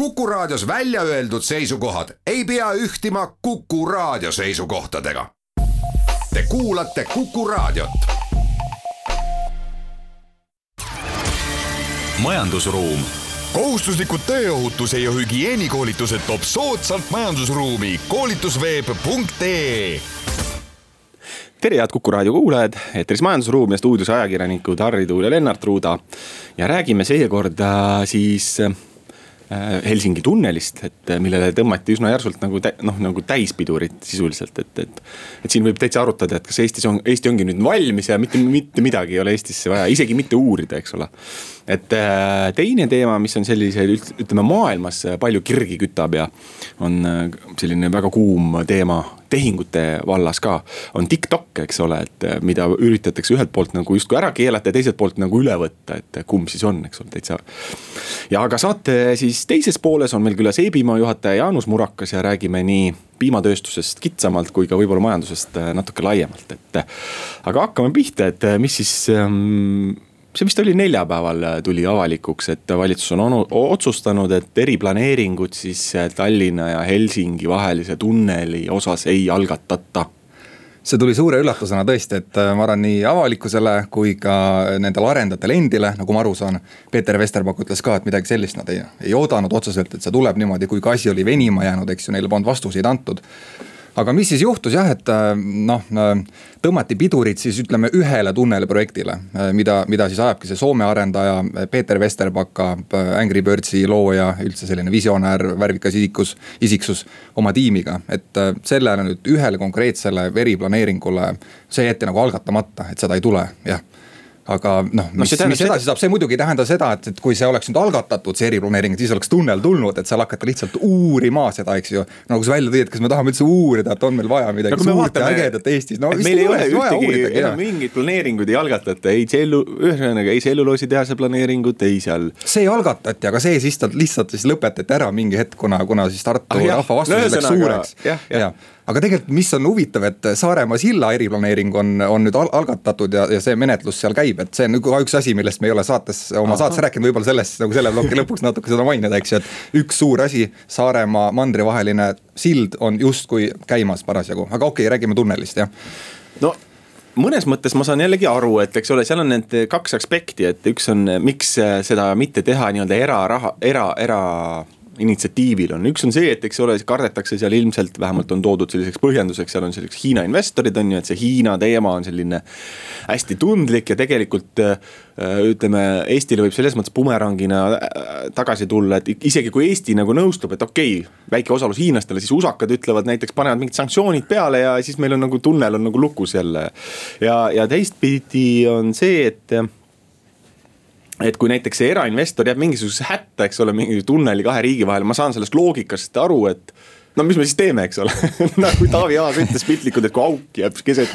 Kuku Raadios välja öeldud seisukohad ei pea ühtima Kuku Raadio seisukohtadega. Te kuulate Kuku Raadiot. majandusruum. kohustuslikud tööohutuse ja hügieenikoolitused toob soodsalt majandusruumi koolitusveeb.ee tere, head Kuku raadio kuulajad, eetris Majandusruum ja stuudios ajakirjanikud Harri Tuul ja Lennart Ruuda. ja räägime seekord äh, siis Äh, Helsingi tunnelist, et äh, millele tõmmati üsna järsult nagu noh, nagu täispidurit sisuliselt, et, et. et siin võib täitsa arutada, et kas Eestis on, Eesti ongi nüüd valmis ja mitte, mitte midagi ei ole Eestisse vaja, isegi mitte uurida, eks ole. et äh, teine teema, mis on sellise, ütleme maailmas palju kirgi kütab ja on selline väga kuum teema tehingute vallas ka on TikTok, eks ole, et eh, mida üritatakse ühelt poolt nagu justkui ära keelata ja teiselt poolt nagu üle võtta, et kumb siis on, eks ole, täitsa. ja aga saate siis teises pooles on meil külas Eebimaa juhataja Jaanus Murakas ja räägime nii piimatööstusest kitsamalt kui ka võib-olla majandusest natuke laiemalt, et. aga hakkame pihta, et mis siis ähm, see vist oli neljapäeval äh, tuli avalikuks, et valitsus on onu, otsustanud, et eriplaneeringut siis äh, Tallinna ja Helsingi vahelise tunneli osas ei algatata see tuli suure üllatusena tõesti, et äh, ma arvan, nii avalikkusele kui ka nendele arendajatele endile, nagu ma aru saan. Peeter Vesterpak ütles ka, et midagi sellist nad ei, ei oodanud otseselt, et see tuleb niimoodi, kuigi asi oli venima jäänud, eks ju, neile polnud vastuseid antud aga mis siis juhtus jah, et äh, noh, äh, tõmmati pidurit siis ütleme ühele tunneliprojektile, äh, mida, mida siis ajabki see Soome arendaja Peeter Vesterbacka, Angry Birdsi looja, üldse selline visionäär, värvikas isikus, isiksus oma tiimiga. et sellele nüüd ühele konkreetsele eriplaneeringule, see jäeti nagu algatamata, et seda ei tule, jah aga noh, mis no,, mis edasi saab, see muidugi ei tähenda seda, et, et kui see oleks nüüd algatatud, see eriplaneering, siis oleks tunnel tulnud, et seal hakata lihtsalt uurima seda, eks ju. nagu sa välja tõid, et kas me tahame üldse uurida, et on meil vaja midagi no, suurt vaatame, ja ägedat Eestis, no. meil ei ole ühtegi, enam mingeid planeeringuid ei algatata, ei tsellu, ühesõnaga ei tselluloositehase planeeringut, ei seal. see algatati, aga see siis lihtsalt siis lõpetati ära mingi hetk, kuna, kuna siis Tartu ah, rahva vastus läks suureks. jah, jah ja aga tegelikult, mis on huvitav, et Saaremaa silla eriplaneering on, on nüüd al algatatud ja, ja see menetlus seal käib, et see on ka üks asi, millest me ei ole saates, oma Aha. saates rääkinud, võib-olla sellest nagu selle ploki lõpuks natuke seda mainida, eks ju, et üks suur asi, Saaremaa mandri vaheline sild on justkui käimas parasjagu, aga okei okay,, räägime tunnelist, jah. no mõnes mõttes ma saan jällegi aru, et eks ole, seal on need kaks aspekti, et üks on, miks seda mitte teha nii-öelda eraraha, era, era initsiatiivil on, üks on see, et eks ole, kardetakse seal ilmselt vähemalt on toodud selliseks põhjenduseks, seal on selliseks Hiina investorid on ju, et see Hiina teema on selline hästi tundlik ja tegelikult äh, ütleme, Eestile võib selles mõttes bumerangina äh, tagasi tulla, et isegi kui Eesti nagu nõustub, et okei okay,, väike osalus hiinlastele, siis usakad ütlevad näiteks panevad mingid sanktsioonid peale ja siis meil on nagu tunnel on nagu lukus jälle. ja, ja teistpidi on see, et et kui näiteks see erainvestor jääb mingisugusesse hätta, eks ole, mingi tunneli kahe riigi vahel, ma saan sellest loogikast aru, et no mis me siis teeme, eks ole nagu Taavi Aas ütles piltlikult, et kui auk jääb keset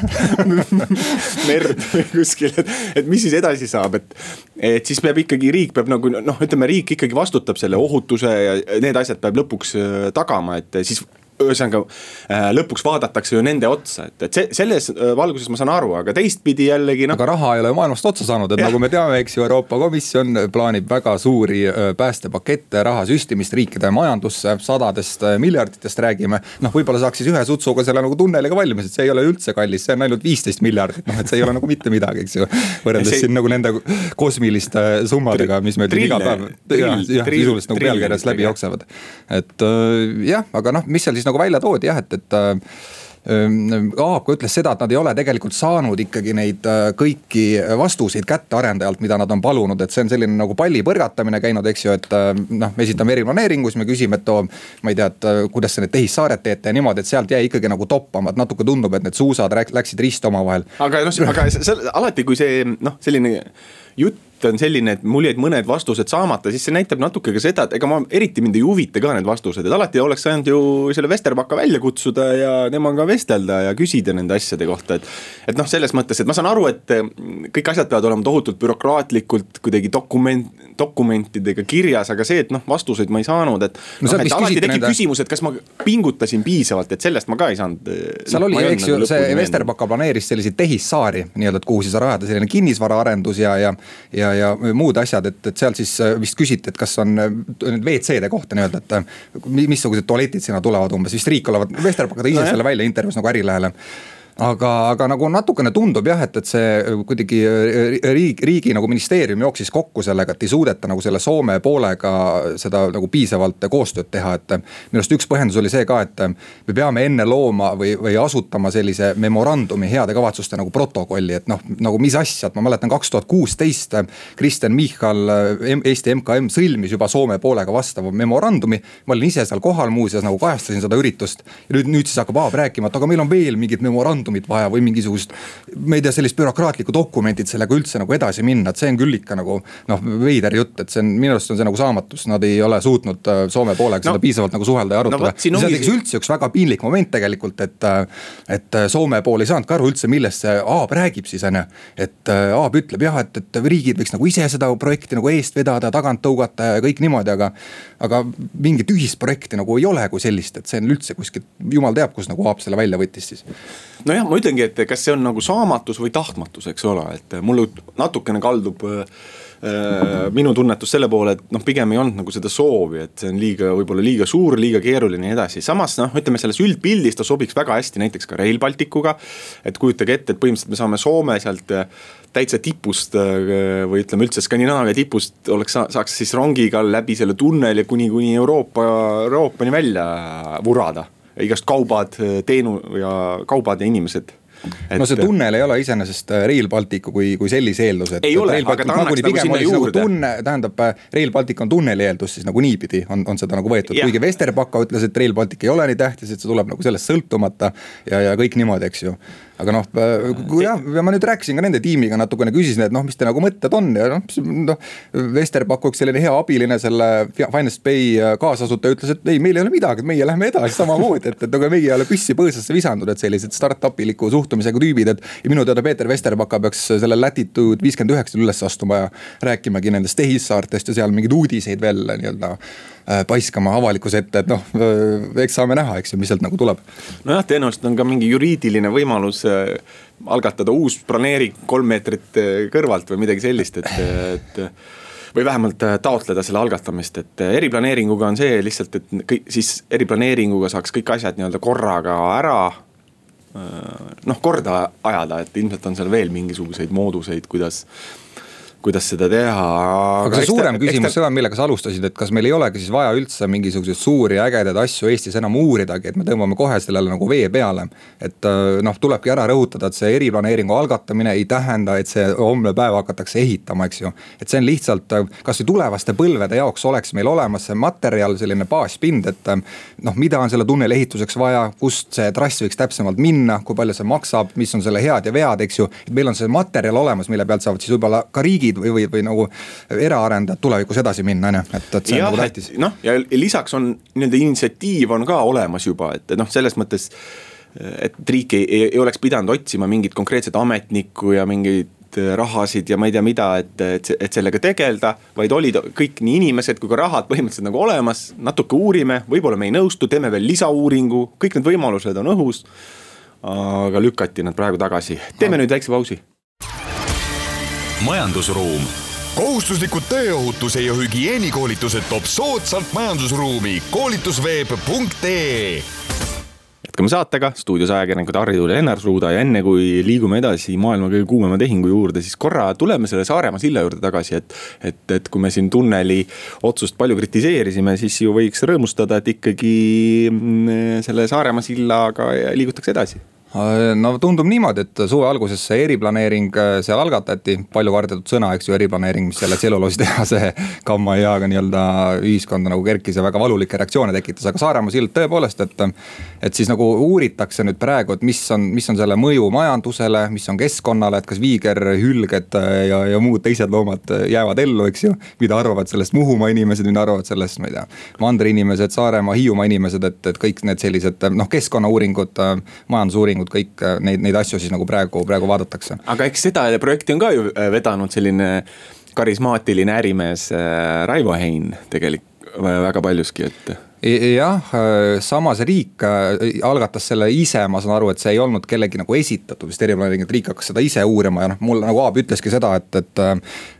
merd või kuskil, et, et mis siis edasi saab, et. et siis peab ikkagi riik peab nagu noh, ütleme riik ikkagi vastutab selle ohutuse ja need asjad peab lõpuks äh, tagama, et siis ühesõnaga äh, lõpuks vaadatakse ju nende otsa, et, et see, selles äh, valguses ma saan aru, aga teistpidi jällegi noh. aga raha ei ole maailmast otsa saanud, et ja. nagu me teame, eks ju, Euroopa Komisjon plaanib väga suuri äh, päästepakette, raha süstimist riikide majandusse, sadadest miljarditest räägime. noh, võib-olla saaks siis ühe sutsuga selle nagu tunneliga valmis, et see ei ole üldse kallis, see on ainult viisteist miljardit, noh et see ei ole nagu mitte midagi, eks ju. võrreldes see... siin nagu nende kosmiliste summadega, mis meil iga päev sisuliselt nagu pealkirjas läbi jooksevad. et jah, aga noh, mis seal siis siis nagu välja toodi jah, et, et äh, ähm, Aab ka ütles seda, et nad ei ole tegelikult saanud ikkagi neid äh, kõiki vastuseid kätte arendajalt, mida nad on palunud, et see on selline nagu palli põrgatamine käinud, eks ju, et äh, noh, me esitame eriplaneeringu, siis me küsime, et oo. ma ei tea, et kuidas te need tehissaared teete ja niimoodi, et sealt jäi ikkagi nagu toppama, et natuke tundub, et need suusad läksid risti omavahel. aga noh, aga see alati, kui see noh, selline jutt on selline, et mul jäid mõned vastused saamata, siis see näitab natuke ka seda, et ega ma eriti mind ei huvita ka need vastused, et alati oleks saanud ju selle Vesterbacka välja kutsuda ja temaga vestelda ja küsida nende asjade kohta, et. et noh, selles mõttes, et ma saan aru, et kõik asjad peavad olema tohutult bürokraatlikult kuidagi dokument, dokumentidega kirjas, aga see, et noh, vastuseid ma ei saanud, et. no, no et alati tekib nende... küsimus, et kas ma pingutasin piisavalt, et sellest ma ka ei saanud. seal no, oli, eks ju, see Vesterbacka planeeris selliseid tehissaari nii-öelda, et kuhu siis rajada selline kinnisvaraarendus ja, ja, ja ja, muud asjad, et, et seal siis vist küsiti, et kas on nüüd WC-de kohta nii-öelda, et missugused tualetid sinna tulevad umbes, vist riik olevat, Vesterpaga tõi ise no, selle välja intervjuus nagu Ärilehele aga, aga nagu natukene tundub jah, et, et see kuidagi riik, riigi nagu ministeerium jooksis kokku sellega, et ei suudeta nagu selle Soome poolega seda nagu piisavalt koostööd teha, et. minu arust üks põhjendus oli see ka, et me peame enne looma või, või asutama sellise memorandumi heade kavatsuste nagu protokolli, et noh, nagu mis asja, et ma mäletan kaks tuhat kuusteist. Kristen Michal, Eesti MKM sõlmis juba Soome poolega vastava memorandumi. ma olin ise seal kohal muuseas nagu kajastasin seda üritust ja nüüd, nüüd siis hakkab Aab rääkima, et aga meil on veel mingid memorandumid memorandumit vaja või mingisugust. ma ei tea, sellist bürokraatlikku dokumenti, et sellega üldse nagu edasi minna, et see on küll ikka nagu noh, veider jutt, et see on minu arust on see nagu saamatus, nad ei ole suutnud äh, Soome poolega no, seda piisavalt nagu suhelda ja arutada no,. see on ongi... üldse üks väga piinlik moment tegelikult, et, äh, et äh, Soome pool ei saanudki aru üldse, millest see Aab räägib siis on ju. et Aab ütleb jah, et, et riigid võiks nagu ise seda projekti nagu eest vedada, tagant tõugata ja kõik niimoodi, aga. Aga mingit ühist projekti nagu ei ole kui sellist, et see on üldse kuskilt, jumal teab, kus nagu Aab selle välja võttis siis. Nojah, ma ütlengi, et kas see on nagu saamatus või tahtmatus, eks ole, et mul natukene kaldub äh, minu tunnetus selle poole, et noh, pigem ei olnud nagu seda soovi, et see on liiga, võib-olla liiga suur, liiga keeruline ja nii edasi. samas noh, ütleme selles üldpildis ta sobiks väga hästi näiteks ka Rail Balticuga. et kujutage ette, et põhimõtteliselt me saame Soome sealt äh, täitsa tipust äh, või ütleme üldse Skandinaavia tipust oleks, saaks siis rongiga läbi selle tunneli kuni, kuni Euroopa, Euroopani välja vurada igast kaubad, teenu ja kaubad ja inimesed et.... no see tunnel ei ole iseenesest äh, Rail Balticu kui, kui sellise eelduse. ei ole, aga ta annaks nagu sinna nagu juurde. tunne, tähendab äh, Rail Baltic on tunneli eeldus siis nagu niipidi on, on seda nagu võetud, kuigi Vesterbacka ütles, et Rail Baltic ei ole nii tähtis, et see tuleb nagu sellest sõltumata. ja, ja kõik niimoodi, eks ju aga noh, kui jah, ma nüüd rääkisin ka nende tiimiga natukene, küsisin, et noh, mis te nagu mõtted on ja noh, noh. Vesterpaku üks selline hea abiline, selle Finest Bay kaasasutaja ütles, et ei, meil ei ole midagi, meie lähme edasi samamoodi, et, et aga meie ei ole püssi põõsasse visanud, et sellised startup'iliku suhtumisega tüübid, et. ja minu teada Peeter Vesterbaka peaks selle Latitude viiskümmend üheksal üles astuma ja rääkimagi nendest tehissaartest ja seal mingeid uudiseid veel nii-öelda Äh, paiskama avalikkuse ette, et noh, äh, eks saame näha, eks ju, mis sealt nagu tuleb. nojah, tõenäoliselt on ka mingi juriidiline võimalus äh, algatada uus planeering kolm meetrit kõrvalt või midagi sellist, et, et või vähemalt taotleda selle algatamist, et eriplaneeringuga on see lihtsalt, et kõik siis eriplaneeringuga saaks kõik asjad nii-öelda korraga ära. noh, korda ajada, et ilmselt on seal veel mingisuguseid mooduseid, kuidas kuidas seda teha. aga see suurem küsimus, seda, millega sa alustasid, et kas meil ei olegi siis vaja üldse mingisuguseid suuri ägedaid asju Eestis enam uuridagi, et me tõmbame kohe sellele nagu vee peale. et äh, noh, tulebki ära rõhutada, et see eriplaneeringu algatamine ei tähenda, et see homne päev hakatakse ehitama, eks ju. et see on lihtsalt äh, kasvõi tulevaste põlvede jaoks oleks meil olemas see materjal, selline baaspind, et äh, noh, mida on selle tunneli ehituseks vaja, kust see trass võiks täpsemalt minna, kui palju see maksab, mis on selle head ja vead, eks ju. et meil on see materjal olemas, mille pealt saavad siis võib-olla ka riigid riigid või, või, või nagu eraarendajad tulevikus edasi minna, on ju, et, et see ja, on nagu tähtis. noh, ja lisaks on nii-öelda initsiatiiv on ka olemas juba, et noh, selles mõttes. et riik ei, ei, ei oleks pidanud otsima mingit konkreetset ametnikku ja mingeid rahasid ja ma ei tea mida, et, et, et sellega tegeleda. vaid olid kõik nii inimesed kui ka rahad põhimõtteliselt nagu olemas, natuke uurime, võib-olla me ei nõustu, teeme veel lisauuringu, kõik need võimalused on õhus. aga lükati nad praegu tagasi, teeme nüüd väikse pausi majandusruum. kohustuslikud tööohutuse ja hügieenikoolitused toob soodsalt majandusruumi. koolitusveeb.ee jätkame saatega, stuudios ajakirjanikud Harri Tuul ja Ennar Ruuda ja enne kui liigume edasi maailma kõige kuumema tehingu juurde, siis korra tuleme selle Saaremaa silla juurde tagasi, et. et, et kui me siin tunneli otsust palju kritiseerisime, siis ju võiks rõõmustada, et ikkagi mm, selle Saaremaa sillaga liigutakse edasi no tundub niimoodi, et suve alguses see eriplaneering äh, seal algatati, palju kardetud sõna, eks ju, eriplaneering, mis selle tselluloositehase kamma jaaga nii-öelda ühiskonda nagu kerkis ja väga valulikke reaktsioone tekitas, aga Saaremaa sild tõepoolest, et. et siis nagu uuritakse nüüd praegu, et mis on, mis on selle mõju majandusele, mis on keskkonnale, et kas viiger, hülged äh, ja, ja muud teised loomad jäävad ellu, eks ju. mida arvavad sellest Muhumaa inimesed, mida arvavad sellest, ma ei tea, mandri inimesed, Saaremaa, Hiiumaa inimesed, et, et kõik need sellised noh, keskkonnauuringud, majandusuuringud uuringut, kõik äh, neid, neid asju siis nagu praegu, praegu vaadatakse. aga eks seda projekti on ka ju äh, vedanud selline karismaatiline ärimees äh, Raivo Hein tegelikult väga paljuski, et jah, äh, samas riik äh, algatas selle ise, ma saan aru, et see ei olnud kellegi nagu esitatud vist eriplaneering, et riik hakkas seda ise uurima ja noh, mul nagu Aab ütleski seda, et, et. Äh,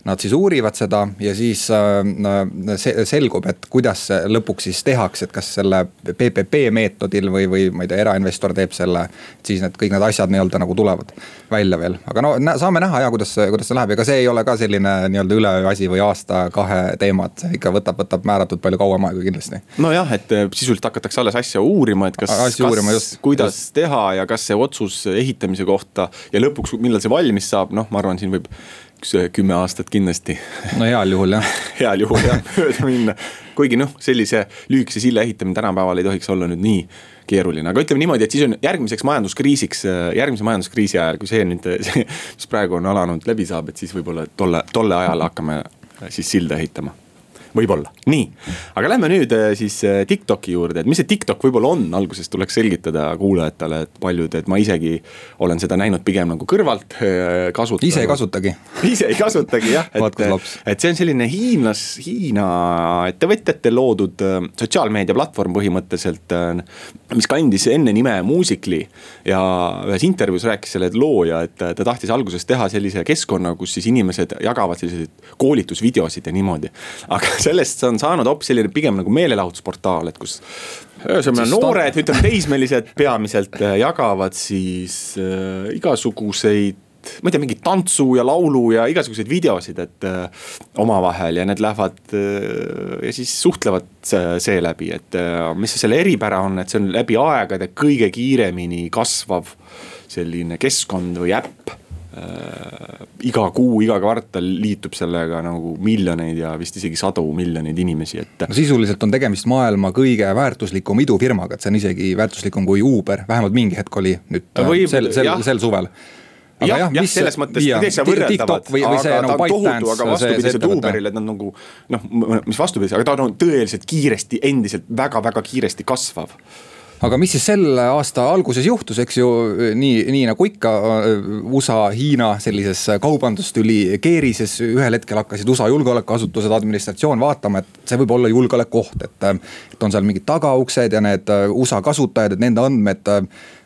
nad siis uurivad seda ja siis äh, selgub, et kuidas see lõpuks siis tehakse, et kas selle PPP meetodil või, või ma ei tea, erainvestor teeb selle. siis need kõik need asjad nii-öelda nagu tulevad välja veel, aga no saame näha ja kuidas, kuidas see läheb, ega see ei ole ka selline nii-öelda üleöö asi või aasta-kahe teema, et see ikka võtab, võtab määratult palju kauem aega kindlasti. nojah jah, et äh, sisuliselt hakatakse alles asja uurima, et kas, kas, kuidas just. teha ja kas see otsus ehitamise kohta ja lõpuks, millal see valmis saab, noh, ma arvan, siin võib üks äh, kümme aastat kindlasti. no heal juhul jah heal juhul jah, mööda minna. kuigi noh, sellise lühikese silla ehitamine tänapäeval ei tohiks olla nüüd nii keeruline, aga ütleme niimoodi, et siis on järgmiseks majanduskriisiks, äh, järgmise majanduskriisi ajal, kui see nüüd, mis praegu on alanud, läbi saab, et siis võib-olla tolle, tolle ajal hakkame siis silda ehitama võib-olla, nii. aga lähme nüüd äh, siis äh, TikToki juurde, et mis see TikTok võib-olla on, alguses tuleks selgitada kuulajatele, et paljud, et ma isegi olen seda näinud pigem nagu kõrvalt äh, kasutada. ise ei kasutagi. ise ei kasutagi jah, et, et see on selline hiinlas, Hiina ettevõtjatel loodud sotsiaalmeediaplatvorm põhimõtteliselt. mis kandis enne nime Musical.ly ja ühes intervjuus rääkis selle looja, et ta tahtis alguses teha sellise keskkonna, kus siis inimesed jagavad selliseid koolitusvideosid ja niimoodi. aga sellest on saanud hoopis selline pigem nagu meelelahutusportaal, et kus ühesõnaga noored, ütleme teismelised peamiselt äh, jagavad siis äh, igasuguseid ma ei tea, mingit tantsu ja laulu ja igasuguseid videosid, et äh, omavahel ja need lähevad äh, ja siis suhtlevad seeläbi, et äh, mis selle eripära on, et see on läbi aegade kõige kiiremini kasvav selline keskkond või äpp äh, iga kuu, iga kvartal liitub sellega nagu miljoneid ja vist isegi sadu miljoneid inimesi, et. no sisuliselt on tegemist maailma kõige väärtuslikum idufirmaga, et see on isegi väärtuslikum kui Uber, vähemalt mingi hetk oli nüüd Võib, sel, sel, sel suvel. Aga jah, jah, jah, selles mõttes täitsa võrreldavad, aga ta nagu on tohutu, aga vastupidiselt Uberile nad nagu noh, mis vastupidi, aga ta on tõeliselt kiiresti, endiselt väga-väga kiiresti kasvav aga mis siis selle aasta alguses juhtus, eks ju, nii, nii nagu ikka USA-Hiina sellises kaubandustüli keerises, ühel hetkel hakkasid USA julgeolekuasutused, administratsioon vaatama, et see võib olla julgeolekuoht, et. et on seal mingid tagauksed ja need USA kasutajad, et nende andmed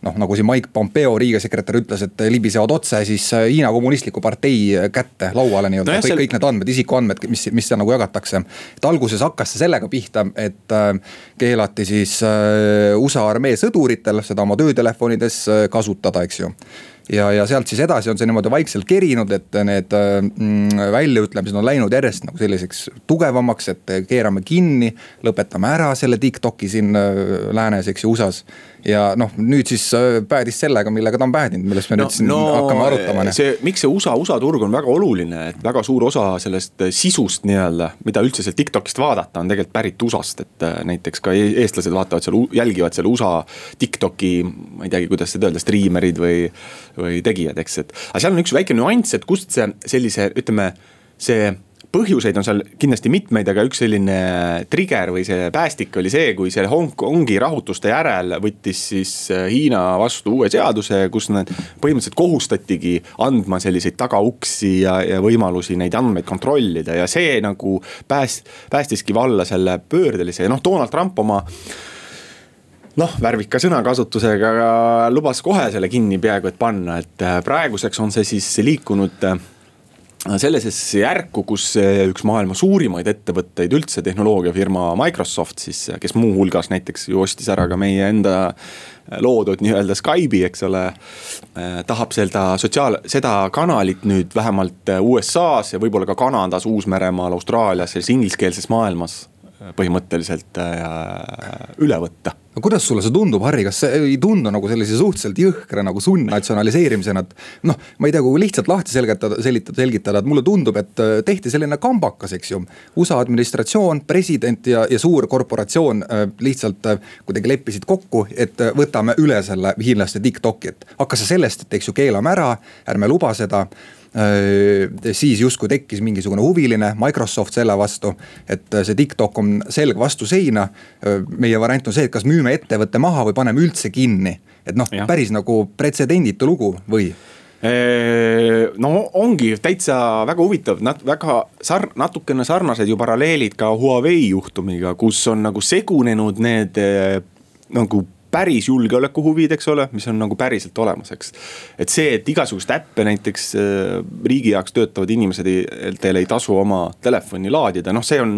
noh, nagu siin Mike Pompeo, riigisekretär ütles, et libisevad otse siis äh, Hiina kommunistliku partei kätte lauale nii-öelda. No, kõik, kõik need andmed, isikuandmed, mis, mis seal nagu jagatakse. et alguses hakkas see sellega pihta, et äh, keelati siis äh, USA armee sõduritel seda oma töötelefonides kasutada, eks ju. Ja, ja sealt siis edasi on see niimoodi vaikselt kerinud, et need mm, väljaütlemised on läinud järjest nagu selliseks tugevamaks, et keerame kinni, lõpetame ära selle TikTok'i siin läänes, eks ju, USA-s ja noh, nüüd siis äh, päädis sellega, millega ta on päädinud, millest me no, nüüd siin no, hakkame arutama. see, miks see USA, USA turg on väga oluline, et väga suur osa sellest äh, sisust nii-öelda, mida üldse sealt TikTokist vaadata, on tegelikult pärit USA-st, et äh, näiteks ka e-, eestlased vaatavad seal, jälgivad seal USA TikToki, ma ei teagi, kuidas seda öelda, striimerid või, või tegijad, eks, et. aga seal on üks väike nüanss, et kust see sellise, ütleme, see põhjuseid on seal kindlasti mitmeid, aga üks selline trigger või see päästik oli see, kui see Hongkongi rahutuste järel võttis siis äh, Hiina vastu uue seaduse, kus nad põhimõtteliselt kohustatigi andma selliseid tagauksi ja, ja võimalusi neid andmeid kontrollida. Ja see nagu pääst-, päästiski valla selle pöördelise. Ja noh, Donald Trump oma noh, värvika sõnakasutusega lubas kohe selle kinni peaaegu et panna, et äh, praeguseks on see siis liikunud äh, sellisesse järku, kus üks maailma suurimaid ettevõtteid üldse, tehnoloogiafirma Microsoft siis, kes muuhulgas näiteks ju ostis ära ka meie enda loodud nii-öelda Skype'i, eks ole. tahab seda sotsiaal, seda kanalit nüüd vähemalt USA-s ja võib-olla ka Kanadas, Uus-Meremaal, Austraalias, selles ingliskeelses maailmas põhimõtteliselt äh, üle võtta no kuidas sulle see tundub, Harri, kas see ei tundu nagu sellise suhteliselt jõhkra nagu sundnatsionaliseerimisena, et. noh, ma ei tea, kui lihtsalt lahti selgitada, selgitada, selgitada, et mulle tundub, et äh, tehti selline kambakas, eks ju. USA administratsioon, president ja, ja suur korporatsioon äh, lihtsalt kuidagi leppisid kokku, et võtame üle selle hiinlaste TikTok'i, et hakkas see sellest, et eks ju keelame ära, ärme luba seda siis justkui tekkis mingisugune huviline Microsoft selle vastu, et äh, see TikTok on selg vastu seina. Äh, meie variant on see, et kas müüme ettevõtte maha või paneme üldse kinni, et noh, päris nagu pretsedenditu lugu või? No ongi täitsa väga huvitav, nad väga sar-, natukene sarnased ju paralleelid ka Huawei juhtumiga, kus on nagu segunenud need nagu päris julgeolekuhuvid, eks ole, mis on nagu päriselt olemas, eks. et see, et igasuguseid äppe näiteks äh, riigi jaoks töötavad inimesed ei, teil ei tasu oma telefoni laadida, noh, see on.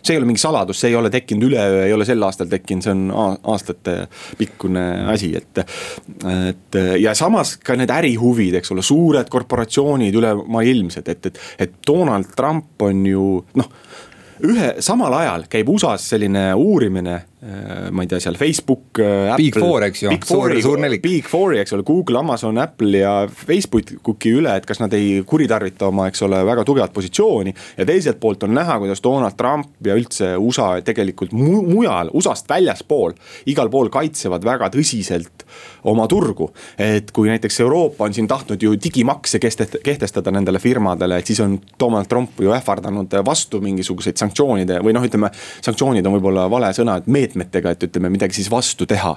see ei ole mingi saladus, see ei ole tekkinud üleöö, ei ole sel aastal tekkinud, see on aastate pikkune asi, et. et ja samas ka need ärihuvid, eks ole, suured korporatsioonid ülemaailmsed, et, et, et Donald Trump on ju noh ühe, samal ajal käib USA-s selline uurimine, ma ei tea, seal Facebook. Äh, Big Four, eks ju, suur, suur nelik. Big Fouri, eks ole, Google, Amazon, Apple ja Facebooki üle, et kas nad ei kuritarvita oma, eks ole, väga tugevat positsiooni. ja teiselt poolt on näha, kuidas Donald Trump ja üldse USA tegelikult mu mujal, USA-st väljaspool, igal pool kaitsevad väga tõsiselt oma turgu. et kui näiteks Euroopa on siin tahtnud ju digimakse kehtestada nendele firmadele, et siis on Donald Trump ju ähvardanud vastu mingisuguseid sanktsioonide või noh, ütleme. sanktsioonid on võib-olla vale sõna, et meetmetega, et ütleme midagi siis vastu teha.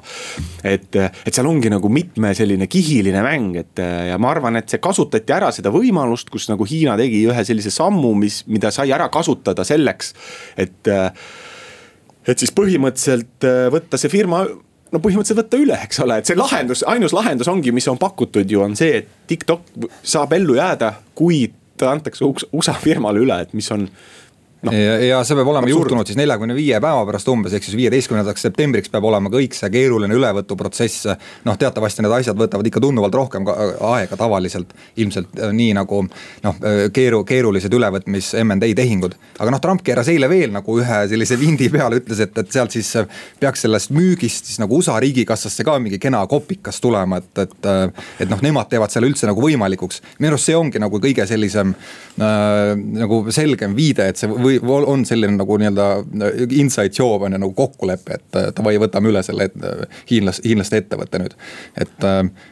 et, et seal ongi nagu mitme selline kihiline mäng, et ja ma arvan, et see kasutati ära seda võimalust, kus nagu Hiina tegi ühe sellise sammu, mis, mida sai ära kasutada selleks, et et siis põhimõtteliselt võtta see firma no põhimõtteliselt võtta üle, eks ole, et see lahendus, ainus lahendus ongi, mis on pakutud ju on see, et TikTok saab ellu jääda, kui ta antakse USA firmale üle, et mis on no.. ja, ja see peab olema Absurd. juhtunud siis neljakümne viie päeva pärast umbes, ehk siis viieteistkümnendaks septembriks peab olema kõik see keeruline ülevõtuprotsess. noh, teatavasti need asjad võtavad ikka tunduvalt rohkem aega tavaliselt, ilmselt äh, nii nagu noh, äh, keeru, keerulised ülevõtmis MND tehingud. aga noh, Trump keeras eile veel nagu ühe sellise vindi peale, ütles, et, et sealt siis äh, peaks sellest müügist siis nagu USA riigikassasse ka mingi kena kopikas tulema, et, et. et noh, nemad teevad selle üldse nagu võimalikuks, minu arust see ongi nagu kõige sellisem äh, nagu selgem viide, et see või või on selline nagu nii-öelda äh, inside job on ju nagu kokkulepe, et äh, davai, võtame üle selle äh, hiinlas, hiinlaste ettevõtte nüüd. et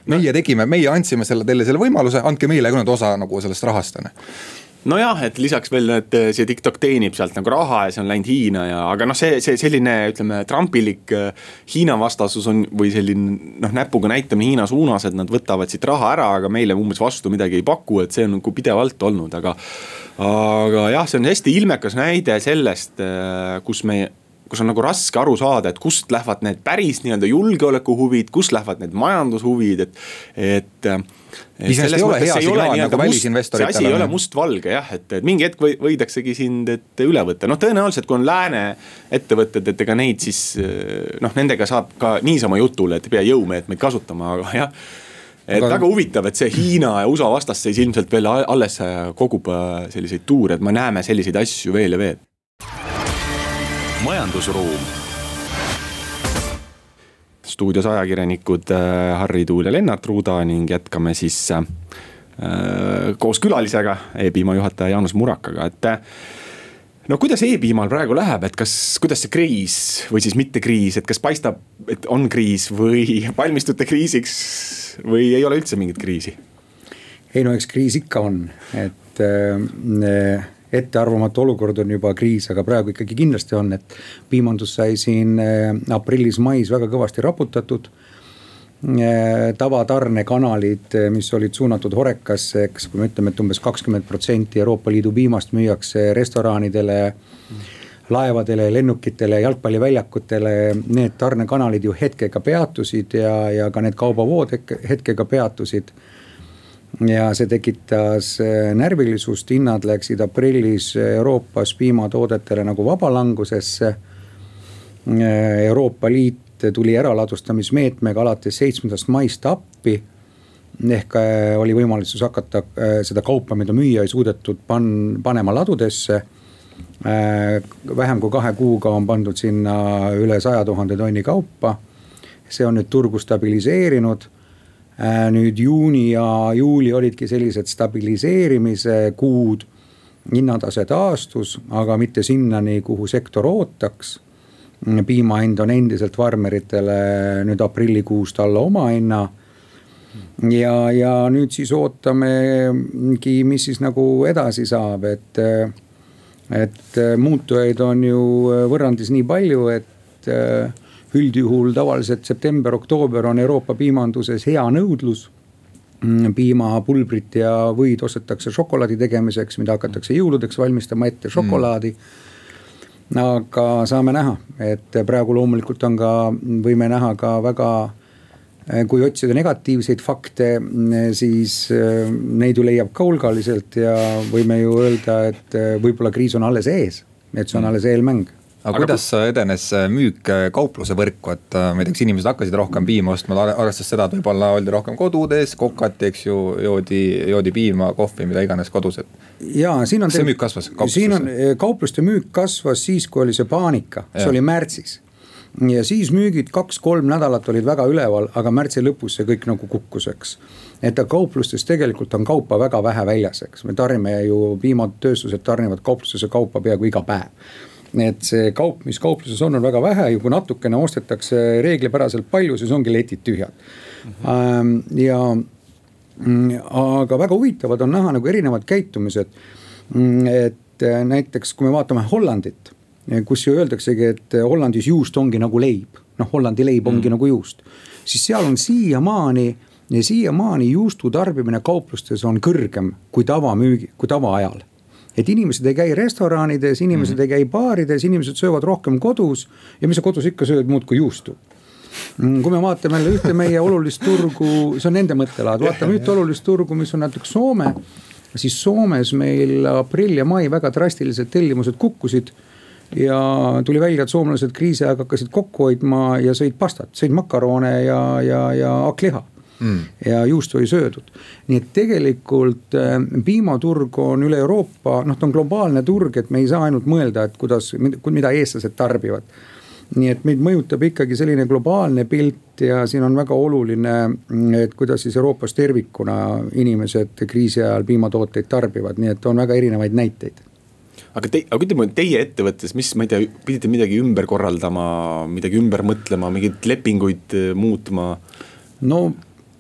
meie tegime, meie andsime selle teile selle võimaluse, andke meile ka nüüd osa nagu sellest rahast on ju nojah, et lisaks veel, et see TikTok teenib sealt nagu raha ja see on läinud Hiina ja, aga noh, see, see selline, ütleme, trampilik Hiina vastasus on või selline noh, näpuga näitamine Hiina suunas, et nad võtavad siit raha ära, aga meile umbes vastu midagi ei paku, et see on nagu pidevalt olnud, aga aga jah, see on hästi ilmekas näide sellest, äh, kus me kus on nagu raske aru saada, et kust lähevad need päris nii-öelda julgeolekuhuvid, kust lähevad need majandushuvid, et, et. Iseenesest ei ole hea signaal nagu välisinvestoritele. see asi ei ole mustvalge jah, et, et mingi hetk või, võidaksegi sind, et üle võtta, noh tõenäoliselt kui on lääne ettevõtted, et ega neid siis noh, nendega saab ka niisama jutule, et ei pea jõumeetmeid kasutama, aga jah et aga... väga huvitav, et see Hiina ja USA vastasseis ilmselt veel alles kogub äh, selliseid tuure, et me näeme selliseid asju veel ja veel. majandusruum. Stuudios ajakirjanikud äh, Harri Tuul ja Lennart Ruuda ning jätkame siis äh, koos külalisega, e-piima juhataja Jaanus Murakaga, et no kuidas e-piimal praegu läheb, et kas, kuidas see kriis või siis mitte kriis, et kas paistab, et on kriis või valmistute kriisiks või ei ole üldse mingit kriisi? ei no eks kriis ikka on, et äh, ettearvamatu olukord on juba kriis, aga praegu ikkagi kindlasti on, et piimandus sai siin äh, aprillis-mais väga kõvasti raputatud äh, tavatarnekanalid, mis olid suunatud Horekasse, eks, kui me ütleme, et umbes kakskümmend protsenti Euroopa Liidu piimast müüakse restoranidele mm laevadele, lennukitele, jalgpalliväljakutele, need tarnekanalid ju hetkega peatusid ja, ja ka need kaubavood hetkega peatusid. Ja see tekitas äh, närvilisust, hinnad läksid aprillis Euroopas piimatoodetele nagu vabalangusesse. Äh, Euroopa Liit tuli äraladustamismeetmega alates seitsmendast maist appi ehk oli võimalus hakata seda kaupa, mida müüa ei suudetud pan-, panema ladudesse Äh, vähem kui kahe kuuga on pandud sinna üle saja tuhande tonni kaupa. see on nüüd turgu stabiliseerinud. Äh, nüüd juuni ja juuli olidki sellised stabiliseerimise kuud. hinnatase taastus, aga mitte sinnani, kuhu sektor ootaks. piima hind on endiselt farmeritele nüüd aprillikuust alla omahinna ja, ja nüüd siis ootamegi, mis siis nagu edasi saab, et et muutujaid on ju võrrandis nii palju, et üldjuhul tavaliselt september-oktoober on Euroopa piimanduses hea nõudlus. mm, piimapulbrit ja võid ostetakse šokolaadi tegemiseks, mida hakatakse jõuludeks valmistama ette, šokolaadi mm. aga saame näha, et praegu loomulikult on ka, võime näha ka väga kui otsida negatiivseid fakte, siis äh, neid ju leiab ka hulgaliselt ja võime ju öelda, et äh, võib-olla kriis on alles ees. et see on alles eelmäng aga kuidas edenes müük kaupluse võrku, et äh, ma ei tea, kas inimesed hakkasid rohkem piima ostma, arvestades seda, et võib-olla oldi rohkem kodudes, kokati, eks ju, joodi, joodi piima, kohvi, mida iganes kodus, et. ja siin on. kas see müük kasvas? siin on, kaupluste müük kasvas siis, kui oli see paanika, see oli märtsis ja siis müügid kaks-kolm nädalat olid väga üleval, aga märtsi lõpus see kõik nagu kukkus, eks. et kauplustes tegelikult on kaupa väga vähe väljas, eks, me tarnime ju, piimatööstused tarnivad kauplusesse kaupa peaaegu iga päev et see kaup, mis kaupluses on, on väga vähe ja kui natukene ostetakse reeglipäraselt palju, siis ongi letid tühjad mm. -hmm. ja aga väga huvitavad on näha nagu erinevad käitumised. Mm, et äh, näiteks, kui me vaatame Hollandit, kus ju öeldaksegi, et Hollandis juust ongi nagu leib, noh, Hollandi leib ongi mm. nagu juust, siis seal on siiamaani ja siiamaani juustu tarbimine kauplustes on kõrgem kui tavamüügi, kui tavaajal et inimesed ei käi restoranides, inimesed mm -hmm. ei käi baarides, inimesed söövad rohkem kodus ja mis sa kodus ikka sööd muud kui juustu mm, kui me vaatame jälle ühte meie olulist turgu, see on nende mõttelaad, vaatame ühte olulist turgu, mis on näiteks Soome. siis Soomes meil aprill ja mai väga drastiliselt tellimused kukkusid. ja tuli välja, et soomlased kriisi aeg hakkasid kokku hoidma ja sõid pastat, sõid makarone ja, ja, ja hakkliha mm. ja juustu ei söödud. nii et tegelikult äh, piimaturg on üle Euroopa, noh, ta on globaalne turg, et me ei saa ainult mõelda, et kuidas, mida eestlased tarbivad nii et meid mõjutab ikkagi selline globaalne pilt ja siin on väga oluline, et kuidas siis Euroopas tervikuna inimesed kriisi ajal piimatooteid tarbivad, nii et on väga erinevaid näiteid aga te, aga ütleme teie ettevõttes, mis, ma ei tea, pidite midagi ümber korraldama, midagi ümber mõtlema, mingeid lepinguid äh, muutma? no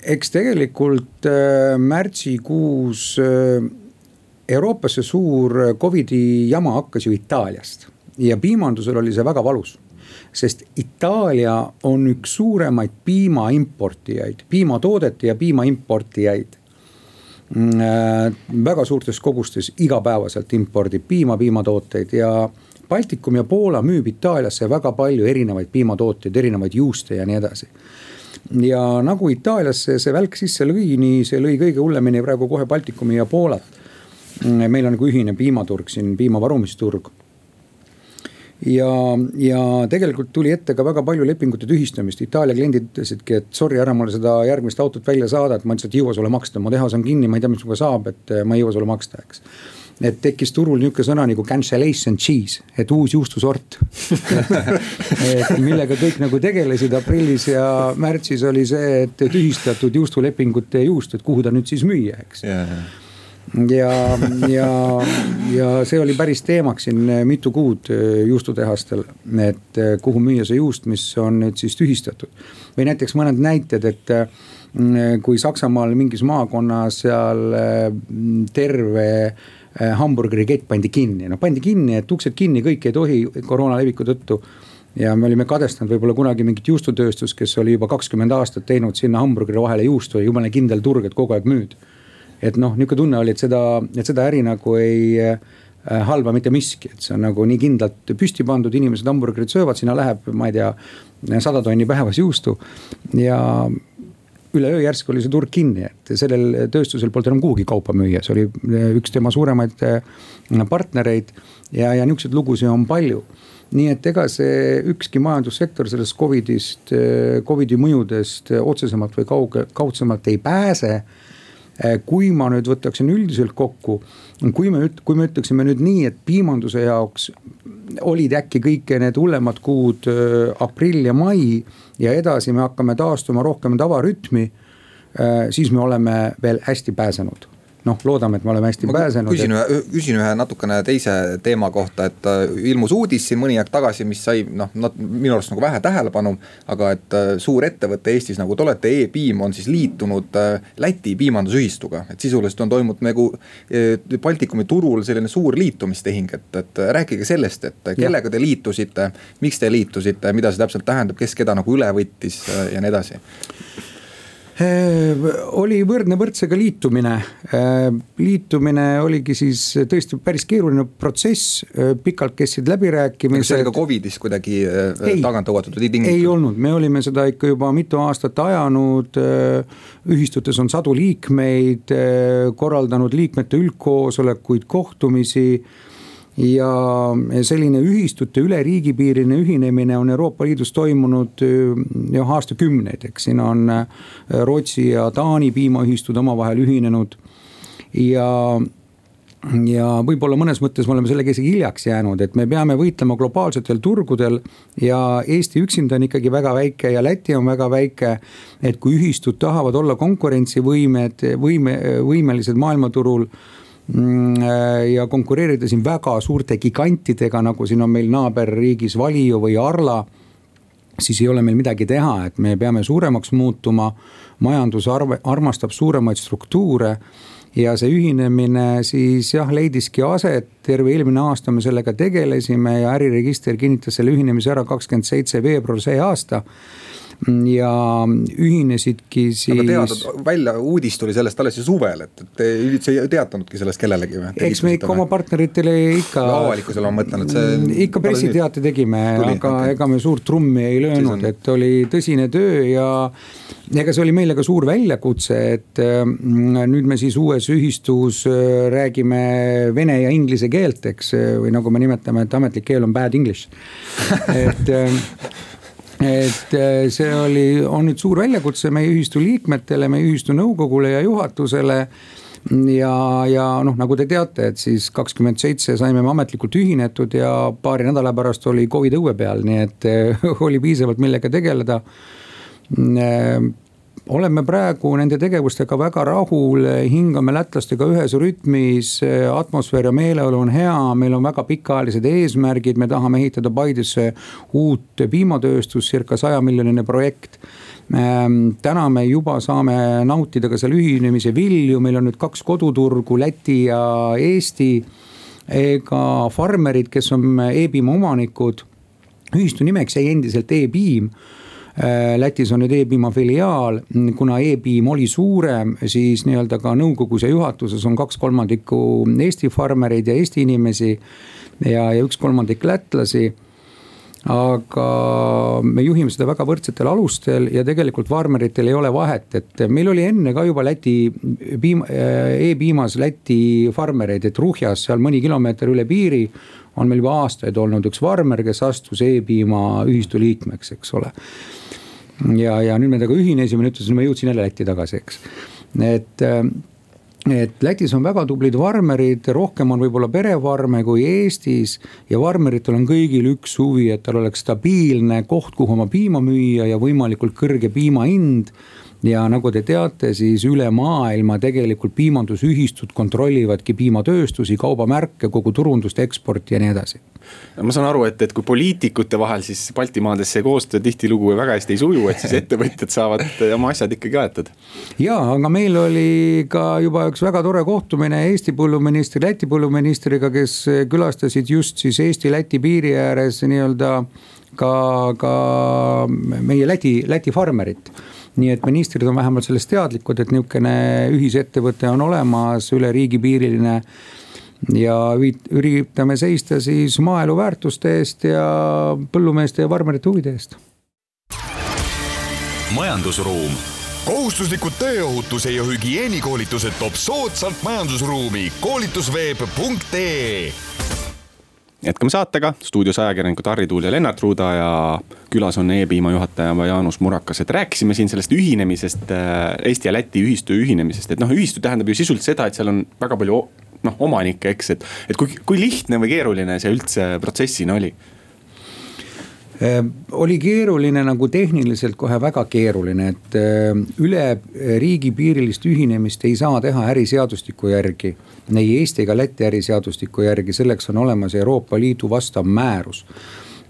eks tegelikult äh, märtsikuus äh, Euroopas see suur Covidi jama hakkas ju Itaaliast ja piimandusel oli see väga valus sest Itaalia on üks suuremaid piimaimportijaid, piimatoodete ja piimaimportijaid mm, äh,. väga suurtes kogustes igapäevaselt impordib piima, piimatooteid ja Baltikum ja Poola müüb Itaaliasse väga palju erinevaid piimatooteid, erinevaid juuste ja nii edasi ja nagu Itaaliasse see välk sisse lõi, nii see lõi kõige hullemini praegu kohe Baltikumi ja Poolat. meil on nagu ühine piimaturg siin, piimavarumisturg. Ja, ja tegelikult tuli ette ka väga palju lepingute tühistamist, Itaalia kliendid ütlesidki, et sorry, ära mulle seda järgmist autot välja saada, et ma lihtsalt ei jõua sulle maksta, mu tehas on kinni, ma ei tea, mis minuga saab, et ma ei jõua sulle maksta, eks et tekkis turul nihuke sõna nagu cancellation cheese, et uus juustusort. Et millega kõik nagu tegelesid aprillis ja märtsis oli see, et tühistatud juustulepingute juust, et kuhu ta nüüd siis müüa, eks. Yeah ja, ja, ja see oli päris teemaks siin mitu kuud juustutehastel, et kuhu müüa see juust, mis on nüüd siis tühistatud. või näiteks mõned näited, et kui Saksamaal mingis maakonnas seal terve Äh, hamburgeri kett pandi kinni, no pandi kinni, et uksed kinni, kõik ei tohi koroona leviku tõttu. ja me olime kadestanud võib-olla kunagi mingit juustutööstust, kes oli juba kakskümmend aastat teinud sinna hamburgeri vahele juustu ja jumala kindel turg, et kogu aeg müüd. et noh, nihuke tunne oli, et seda, et seda äri nagu ei äh, halba mitte miski, et see on nagu nii kindlalt püsti pandud, inimesed hamburgerit söövad, sinna läheb, ma ei tea, sada tonni päevas juustu ja üleöö järsku oli see turg kinni, et sellel tööstusel polnud enam kuhugi kaupa müüa, see oli eh, üks tema suuremaid eh, partnereid ja, ja nihukeseid lugusid on palju nii et ega see ükski majandussektor sellest Covidist, eh, Covidi mõjudest otsesemalt või kauge, kaudsemalt ei pääse. Kui ma nüüd võtaksin üldiselt kokku, kui me, kui me ütleksime nüüd nii, et piimanduse jaoks olid äkki kõik need hullemad kuud aprill ja mai ja edasi me hakkame taastuma rohkem tavarütmi. Äh, siis me oleme veel hästi pääsenud noh, loodame, et me oleme hästi ma pääsenud. küsin ühe, küsin ühe natukene teise teema kohta, et äh, ilmus uudis siin mõni aeg tagasi, mis sai noh, minu arust nagu vähe tähelepanu. aga et äh, suur ettevõte Eestis, nagu te olete e, E-piim on siis liitunud Läti piimandusühistuga, et sisuliselt on toimunud nagu Baltikumi turul selline suur liitumistehing, et, et rääkige sellest, et kellega te liitusite, miks te liitusite, mida see täpselt tähendab, kes keda nagu üle võttis ja nii edasi Äh, oli võrdne võrdsega liitumine. Äh, liitumine oligi siis tõesti päris keeruline protsess, äh, pikalt kestsid läbirääkimised. kas see oli ka Covidis kuidagi ei, tagant tõugatud või tingitud? ei olnud, me olime seda ikka juba mitu aastat ajanud. ühistutes on sadu liikmeid, korraldanud liikmete üldkoosolekuid, kohtumisi ja selline ühistute üle riigipiiriline ühinemine on Euroopa Liidus toimunud jah aastakümneid, eks siin on äh, Rootsi ja Taani piimaühistud omavahel ühinenud. ja, ja võib-olla mõnes mõttes me oleme sellega isegi hiljaks jäänud, et me peame võitlema globaalsetel turgudel. ja Eesti üksinda on ikkagi väga väike ja Läti on väga väike. et kui ühistud tahavad olla konkurentsivõimed, võime, võimelised maailmaturul äh, ja konkureerida siin väga suurte gigantidega, nagu siin on meil naaberriigis Valio või Arla. siis ei ole meil midagi teha, et me peame suuremaks muutuma. majandus arv, armastab suuremaid struktuure ja see ühinemine siis jah, leidiski aset, terve eelmine aasta me sellega tegelesime ja äriregister kinnitas selle ühinemise ära kakskümmend seitse veebruar see aasta ja ühinesidki siis. aga teada, välja uudis tuli sellest alles ju suvel, et, et te üldse ei teatanudki sellest kellelegi või? eks me ikka oma partneritele ikka. avalikkusele ma mõtlen, et see. Mm, ikka pressiteate tegime, aga okay. ega me suurt trummi ei löönud, on... et oli tõsine töö ja ega see oli meile ka suur väljakutse, et mm, nüüd me siis uues ühistus äh, räägime vene ja inglise keelt, eks, või nagu me nimetame, et ametlik keel on bad english et äh, et äh, see oli, on nüüd suur väljakutse meie ühistu liikmetele, meie ühistu nõukogule ja juhatusele. Ja, ja noh, nagu te teate, et siis kakskümmend seitse saime me ametlikult ühinetud ja paari nädala pärast oli Covid õue peal, nii et oli piisavalt millega tegeleda oleme praegu nende tegevustega väga rahul, hingame lätlastega ühes rütmis, atmosfäär ja meeleolu on hea, meil on väga pikaajalised eesmärgid, me tahame ehitada Paidesse uut piimatööstust, circa saja miljoniline projekt ehm, täna me juba saame nautida ka selle ühinemise vilju, meil on nüüd kaks koduturgu, Läti ja Eesti. ega farmerid, kes on e-piima omanikud, ühistu nimeks jäi endiselt e-piim Lätis on nüüd e-piima filiaal, kuna e-piim oli suurem, siis nii-öelda ka nõukogus ja juhatuses on kaks kolmandikku Eesti farmereid ja Eesti inimesi ja, ja üks kolmandik lätlasi. Aga me juhime seda väga võrdsetel alustel ja tegelikult farmeritel ei ole vahet, et meil oli enne ka juba Läti piim, äh, e-piimas Läti farmereid, et Ruhjas seal mõni kilomeeter üle piiri on meil juba aastaid olnud üks farmer, kes astus e-piima ühistu liikmeks, eks ole ja, ja nüüd me temaga ühinesime, nüüd ütlesime, ma jõudsin jälle Lätti tagasi, eks. et, äh, et Lätis on väga tublid farmerid, rohkem on võib-olla perefarme kui Eestis. ja farmeritel on kõigil üks huvi, et tal oleks stabiilne koht, kuhu oma piima müüa ja võimalikult kõrge piima hind ja nagu te teate, siis üle maailma tegelikult piimandusühistud kontrollivadki piimatööstusi, kaubamärke, kogu turundust, eksporti ja nii edasi. ma saan aru, et, et kui poliitikute vahel siis Baltimaades see koostöö tihtilugu väga hästi ei suju, et siis ettevõtjad saavad oma asjad ikkagi aetud. ja, aga meil oli ka juba üks väga tore kohtumine Eesti põlluministri, Läti põlluministriga, kes külastasid just siis Eesti-Läti piiri ääres nii-öelda ka, ka meie Läti, Läti farmerit nii et ministrid on vähemalt sellest teadlikud, et nihukene ühisettevõte on olemas, üle riigipiiriline. ja üritame seista siis maaelu väärtuste eest ja põllumeeste ja farmerite huvide eest. majandusruum kohustuslikud tööohutuse ja hügieenikoolitused toob soodsalt majandusruumi koolitusveeb.ee jätkame saatega, stuudios ajakirjanikud Harri Tuul ja Lennart Ruuda ja külas on E-piima juhataja Jaanus Murakas, et rääkisime siin sellest ühinemisest, äh, Eesti ja Läti ühistu ühinemisest, et noh, ühistu tähendab ju sisuliselt seda, et seal on väga palju noh, omanikke, eks, et, et kui, kui lihtne või keeruline see üldse protsessina oli oli keeruline nagu tehniliselt kohe väga keeruline, et ehm, üle riigipiirilist ühinemist ei saa teha äriseadustiku järgi. ei Eesti ega Läti äriseadustiku järgi, selleks on olemas Euroopa Liidu vastav määrus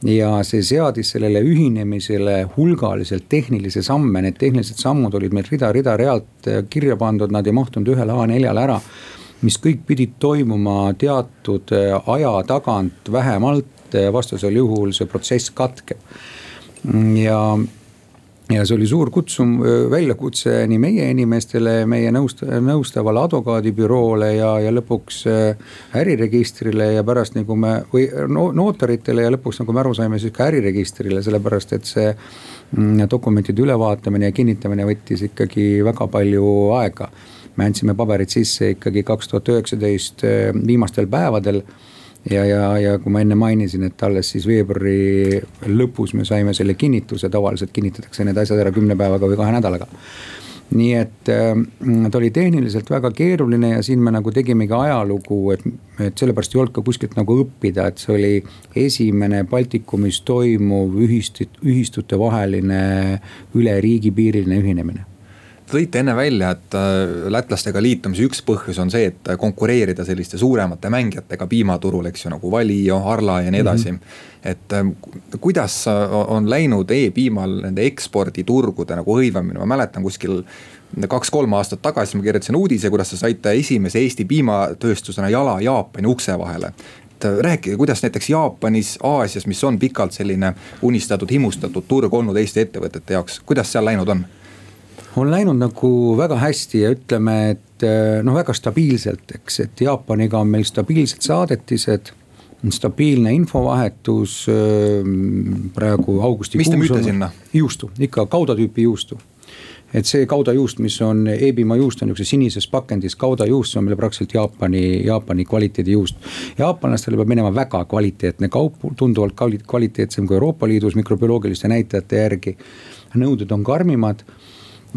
ja see seadis sellele ühinemisele hulgaliselt tehnilisi samme, need tehnilised sammud olid meil rida-rida realt kirja pandud, nad ei mahtunud ühele A4-le ära. mis kõik pidid toimuma teatud aja tagant vähemalt et vastasel juhul see protsess katkeb. ja, ja see oli suur kutsum, väljakutse nii meie inimestele, meie nõust-, nõustavale advokaadibüroole ja, ja lõpuks äriregistrile ja pärast nagu me või no, notaritele ja lõpuks nagu me aru saime, siis ka äriregistrile, sellepärast et see mm, dokumentide ülevaatamine ja kinnitamine võttis ikkagi väga palju aega. me andsime paberid sisse ikkagi kaks tuhat üheksateist viimastel päevadel ja, ja, ja kui ma enne mainisin, et alles siis veebruari lõpus me saime selle kinnituse, tavaliselt kinnitatakse need asjad ära kümne päevaga või kahe nädalaga. nii et äh, ta oli tehniliselt väga keeruline ja siin me nagu tegimegi ajalugu, et, et sellepärast ei olnud ka kuskilt nagu õppida, et see oli esimene Baltikumis toimuv ühistut, ühistute vaheline üle riigipiiriline ühinemine tõite enne välja, et äh, lätlastega liitumise üks põhjus on see, et konkureerida selliste suuremate mängijatega piimaturul, eks ju, nagu Valio, Arla ja nii edasi mm. -hmm. et äh, kuidas on läinud e-piimal nende eksporditurgude nagu hõivamine, ma mäletan kuskil kaks-kolm aastat tagasi ma kirjutasin uudise, kuidas te saite esimese Eesti piimatööstusena jala Jaapani ukse vahele et äh, rääkige, kuidas näiteks Jaapanis, Aasias, mis on pikalt selline unistatud, himustatud turg olnud Eesti ettevõtete jaoks, kuidas seal läinud on? On läinud nagu väga hästi ja ütleme, et eh, noh, väga stabiilselt, eks, et Jaapaniga on meil stabiilsed saadetised stabiilne infovahetus eh, praegu augustikuus. mis te müüte sinna? juustu, ikka kauda tüüpi juustu. et see kauda juust, mis on e-piima juust on niisuguses sinises pakendis, kauda juust, see on meil praktiliselt Jaapani, Jaapani kvaliteedi juust. jaapanlastele peab minema väga kvaliteetne kaup, tunduvalt kvaliteetsem kui Euroopa Liidus mikrobioloogiliste näitajate järgi. nõuded on karmimad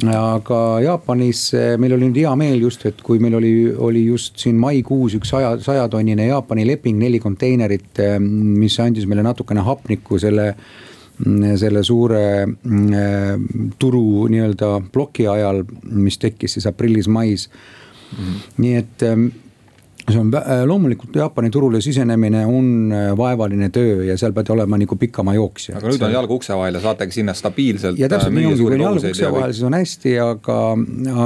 aga Jaapanis meil oli nüüd hea meel just, et kui meil oli, oli just siin maikuus üks saja, sajatonnine Jaapani leping, neli konteinerit, eh, mis andis meile natukene hapnikku selle mm, selle suure mm, eh, turu nii-öelda ploki ajal, mis tekkis siis aprillis-mais. Mm.. nii et see on äh, loomulikult Jaapani turule sisenemine on äh, vaevaline töö ja seal pead olema nagu pikama jooksja. aga nüüd on jalg ukse vahel ja saategi sinna stabiilselt. ja täpselt äh, nii ongi, kui on jalg ukse vahel, siis on hästi, aga,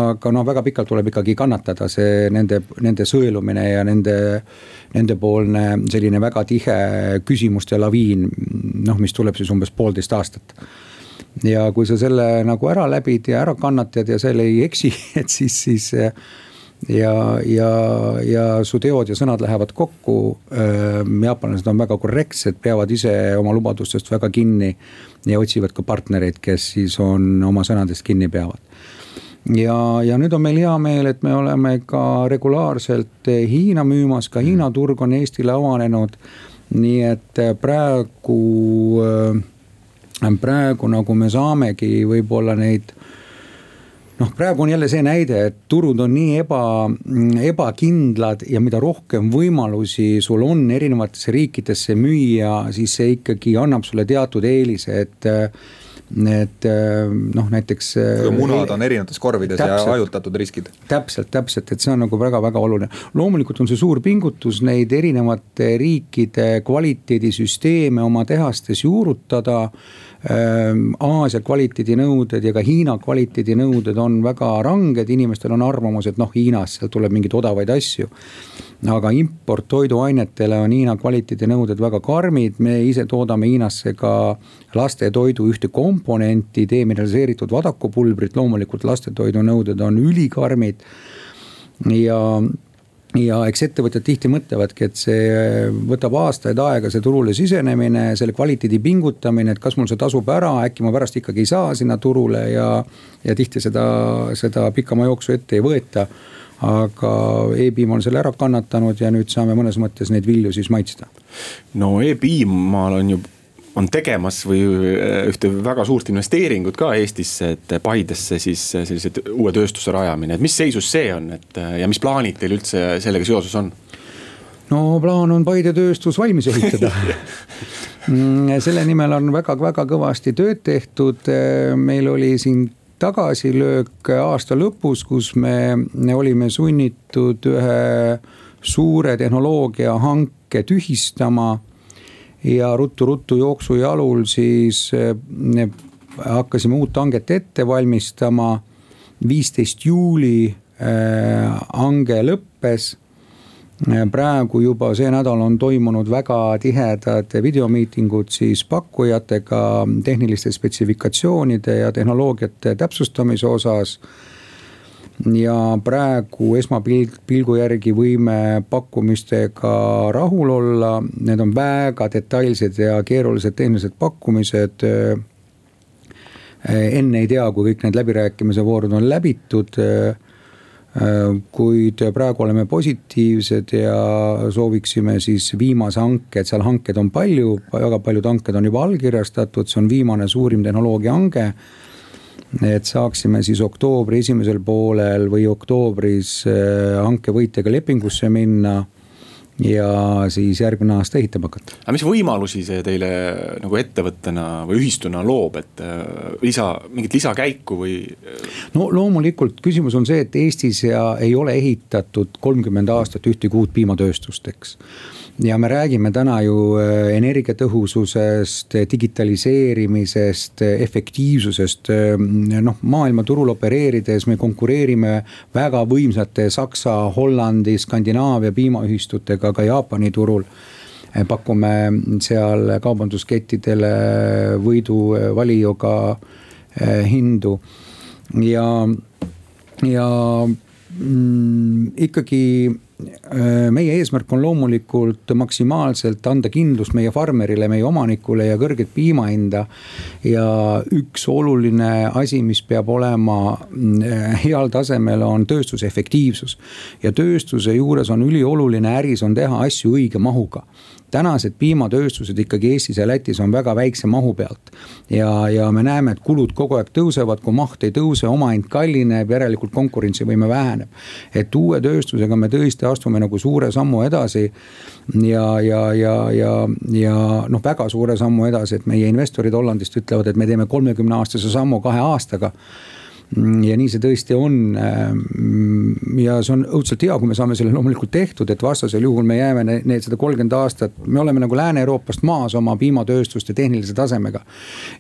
aga noh, väga pikalt tuleb ikkagi kannatada see nende, nende sõelumine ja nende, nendepoolne selline väga tihe küsimuste laviin, noh, mis tuleb siis umbes poolteist aastat ja kui sa selle nagu ära läbid ja ära kannatad ja seal ei eksi, et siis, siis ja, ja, ja su teod ja sõnad lähevad kokku. jaapanlased on väga korrektsed, peavad ise oma lubadustest väga kinni ja otsivad ka partnereid, kes siis on oma sõnadest kinni peavad ja, ja nüüd on meil hea meel, et me oleme ka regulaarselt Hiina müümas, ka Hiina turg on Eestile avanenud. nii et praegu, praegu nagu me saamegi võib-olla neid noh, praegu on jälle see näide, et turud on nii eba, ebakindlad ja mida rohkem võimalusi sul on erinevatesse riikidesse müüa, siis see ikkagi annab sulle teatud eelise, et et noh, näiteks. munad on erinevates korvides täpselt, ja hajutatud riskid. täpselt, täpselt, et see on nagu väga-väga oluline. loomulikult on see suur pingutus neid erinevate riikide kvaliteedisüsteeme oma tehastes juurutada Ehm, Aasia kvaliteedinõuded ja ka Hiina kvaliteedinõuded on väga ranged, inimestel on arvamus, et noh, Hiinast sealt tuleb mingeid odavaid asju. Aga importtoiduainetele on Hiina kvaliteedinõuded väga karmid, me ise toodame Hiinasse ka lastetoidu ühte komponenti, demineraliseeritud vadakupulbrit, loomulikult lastetoidu nõuded on ülikarmid ja ja eks ettevõtjad tihti mõtlevadki, et see võtab aastaid aega, see turule sisenemine, selle kvaliteedi pingutamine, et kas mul see tasub ära, äkki ma pärast ikkagi ei saa sinna turule ja. ja tihti seda, seda pikama jooksu ette ei võeta. Aga e-piim on selle ära kannatanud ja nüüd saame mõnes mõttes neid vilju siis maitsta. no e-piimal on ju on tegemas või äh, ühte väga suurt investeeringut ka Eestisse, et Paidesse siis äh, sellise uue tööstuse rajamine, et mis seisus see on, et äh, ja mis plaanid teil üldse sellega seoses on? no plaan on Paide tööstus valmis ehitada mm, selle nimel on väga-väga kõvasti tööd tehtud, meil oli siin tagasilöök aasta lõpus, kus me, me olime sunnitud ühe suure tehnoloogiahanke tühistama ja ruttu-ruttu jooksujalul siis eh, hakkasime uut hanget ette valmistama. viisteist juuli eh, hange lõppes praegu juba see nädal on toimunud väga tihedad videomiitingud siis pakkujatega tehniliste spetsifikatsioonide ja tehnoloogiate täpsustamise osas. ja praegu esmapilgu järgi võime pakkumistega rahul olla, need on väga detailsed ja keerulised tehnilised pakkumised. Enne ei tea, kui kõik need läbirääkimise voorud on läbitud kuid praegu oleme positiivsed ja sooviksime siis viimase hanke, et seal hankeid on palju, väga paljud hanked on juba allkirjastatud, see on viimane suurim tehnoloogia hange. et saaksime siis oktoobri esimesel poolel või oktoobris äh, hanke võitjaga lepingusse minna ja siis järgmine aasta ehitama hakata. aga mis võimalusi see teile nagu ettevõttena või ühistuna loob, et äh, lisa, mingit lisakäiku või? no loomulikult küsimus on see, et Eestis ja ei ole ehitatud kolmkümmend aastat ühtegi uut piimatööstust, eks ja me räägime täna ju äh, energiatõhususest, digitaliseerimisest, efektiivsusest. Äh, noh, maailmaturul opereerides me konkureerime väga võimsate Saksa, Hollandi, Skandinaavia piimaühistutega ka Jaapani turul äh, pakume seal kaubanduskettidele võidu valijoga hindu ja, ja mm, ikkagi Äh, meie eesmärk on loomulikult maksimaalselt anda kindlust meie farmerile, meie omanikule ja kõrget piimahinda. ja üks oluline asi, mis peab olema äh, heal tasemel, on tööstuse efektiivsus. ja tööstuse juures on ülioluline äris on teha asju õige mahuga tänased piimatööstused ikkagi Eestis ja Lätis on väga väikse mahu pealt. ja, ja me näeme, et kulud kogu aeg tõusevad, kui maht ei tõuse, omahind kallineb, järelikult konkurentsivõime väheneb. et uue tööstusega me tõesti astume nagu suure sammu edasi. ja, ja, ja, ja, ja noh, väga suure sammu edasi, et meie investorid Hollandist ütlevad, et me teeme kolmekümne aastase sammu kahe aastaga ja nii see tõesti on. Ähm, ja see on õudselt hea, kui me saame selle loomulikult tehtud, et vastasel juhul me jääme need sada kolmkümmend aastat, me oleme nagu Lääne-Euroopast maas oma piimatööstuste tehnilise tasemega.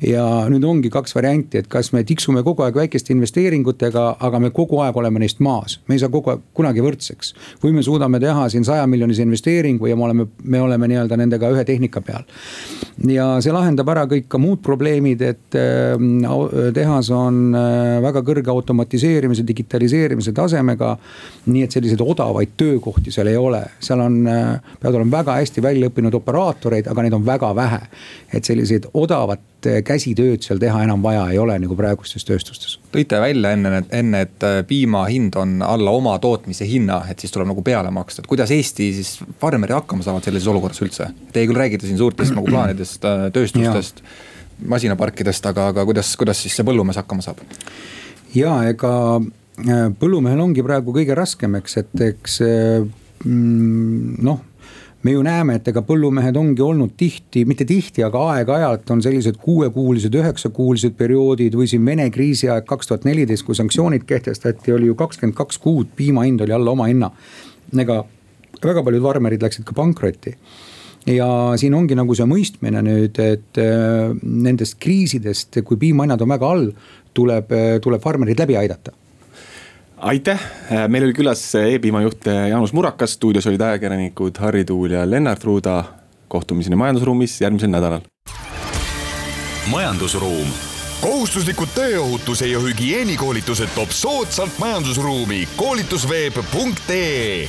ja nüüd ongi kaks varianti, et kas me tiksume kogu aeg väikeste investeeringutega, aga me kogu aeg oleme neist maas, me ei saa kogu aeg kunagi võrdseks. või me suudame teha siin sajamiljonise investeeringu ja me oleme, me oleme nii-öelda nendega ühe tehnika peal. ja see lahendab ära kõik ka muud probleemid, et äh, tehas on äh, väga väga kõrge automatiseerimise, digitaliseerimise tasemega. nii et selliseid odavaid töökohti seal ei ole, seal on, äh, peavad olema väga hästi välja õppinud operaatoreid, aga neid on väga vähe. et selliseid odavat äh, käsitööd seal teha enam vaja ei ole nagu praegustes tööstustes. tõite välja enne, enne, et äh, piima hind on alla oma tootmise hinna, et siis tuleb nagu peale maksta, et kuidas Eesti siis farmerid hakkama saavad sellises olukorras üldse? Teie küll räägite siin suurtest nagu plaanidest, tööstustest masinaparkidest, aga, aga kuidas, kuidas siis see põllumees hakkama saab? Ja ega äh, põllumehel ongi praegu kõige raskem, eks, et eks äh, mm, noh me ju näeme, et ega põllumehed ongi olnud tihti, mitte tihti, aga aeg-ajalt on sellised kuuekuulised, üheksakuulised perioodid või siin Vene kriisiaeg kaks tuhat neliteist, kui sanktsioonid kehtestati, oli ju kakskümmend kaks kuud, piima hind oli alla oma hinna. ega väga paljud farmerid läksid ka pankrotti ja siin ongi nagu see mõistmine nüüd, et äh, nendest kriisidest, kui piimahinnad on väga all, tuleb, tuleb farmerid läbi aidata. Aitäh, meil oli külas E-piima juht Jaanus Murakas, stuudios olid ajakirjanikud Harri Tuul ja Lennart Ruuda. kohtumiseni majandusruumis järgmisel nädalal. majandusruum. Kohustuslikud tööohutuse ja hügieenikoolitused toob soodsalt majandusruumi. Koolitusveeb.ee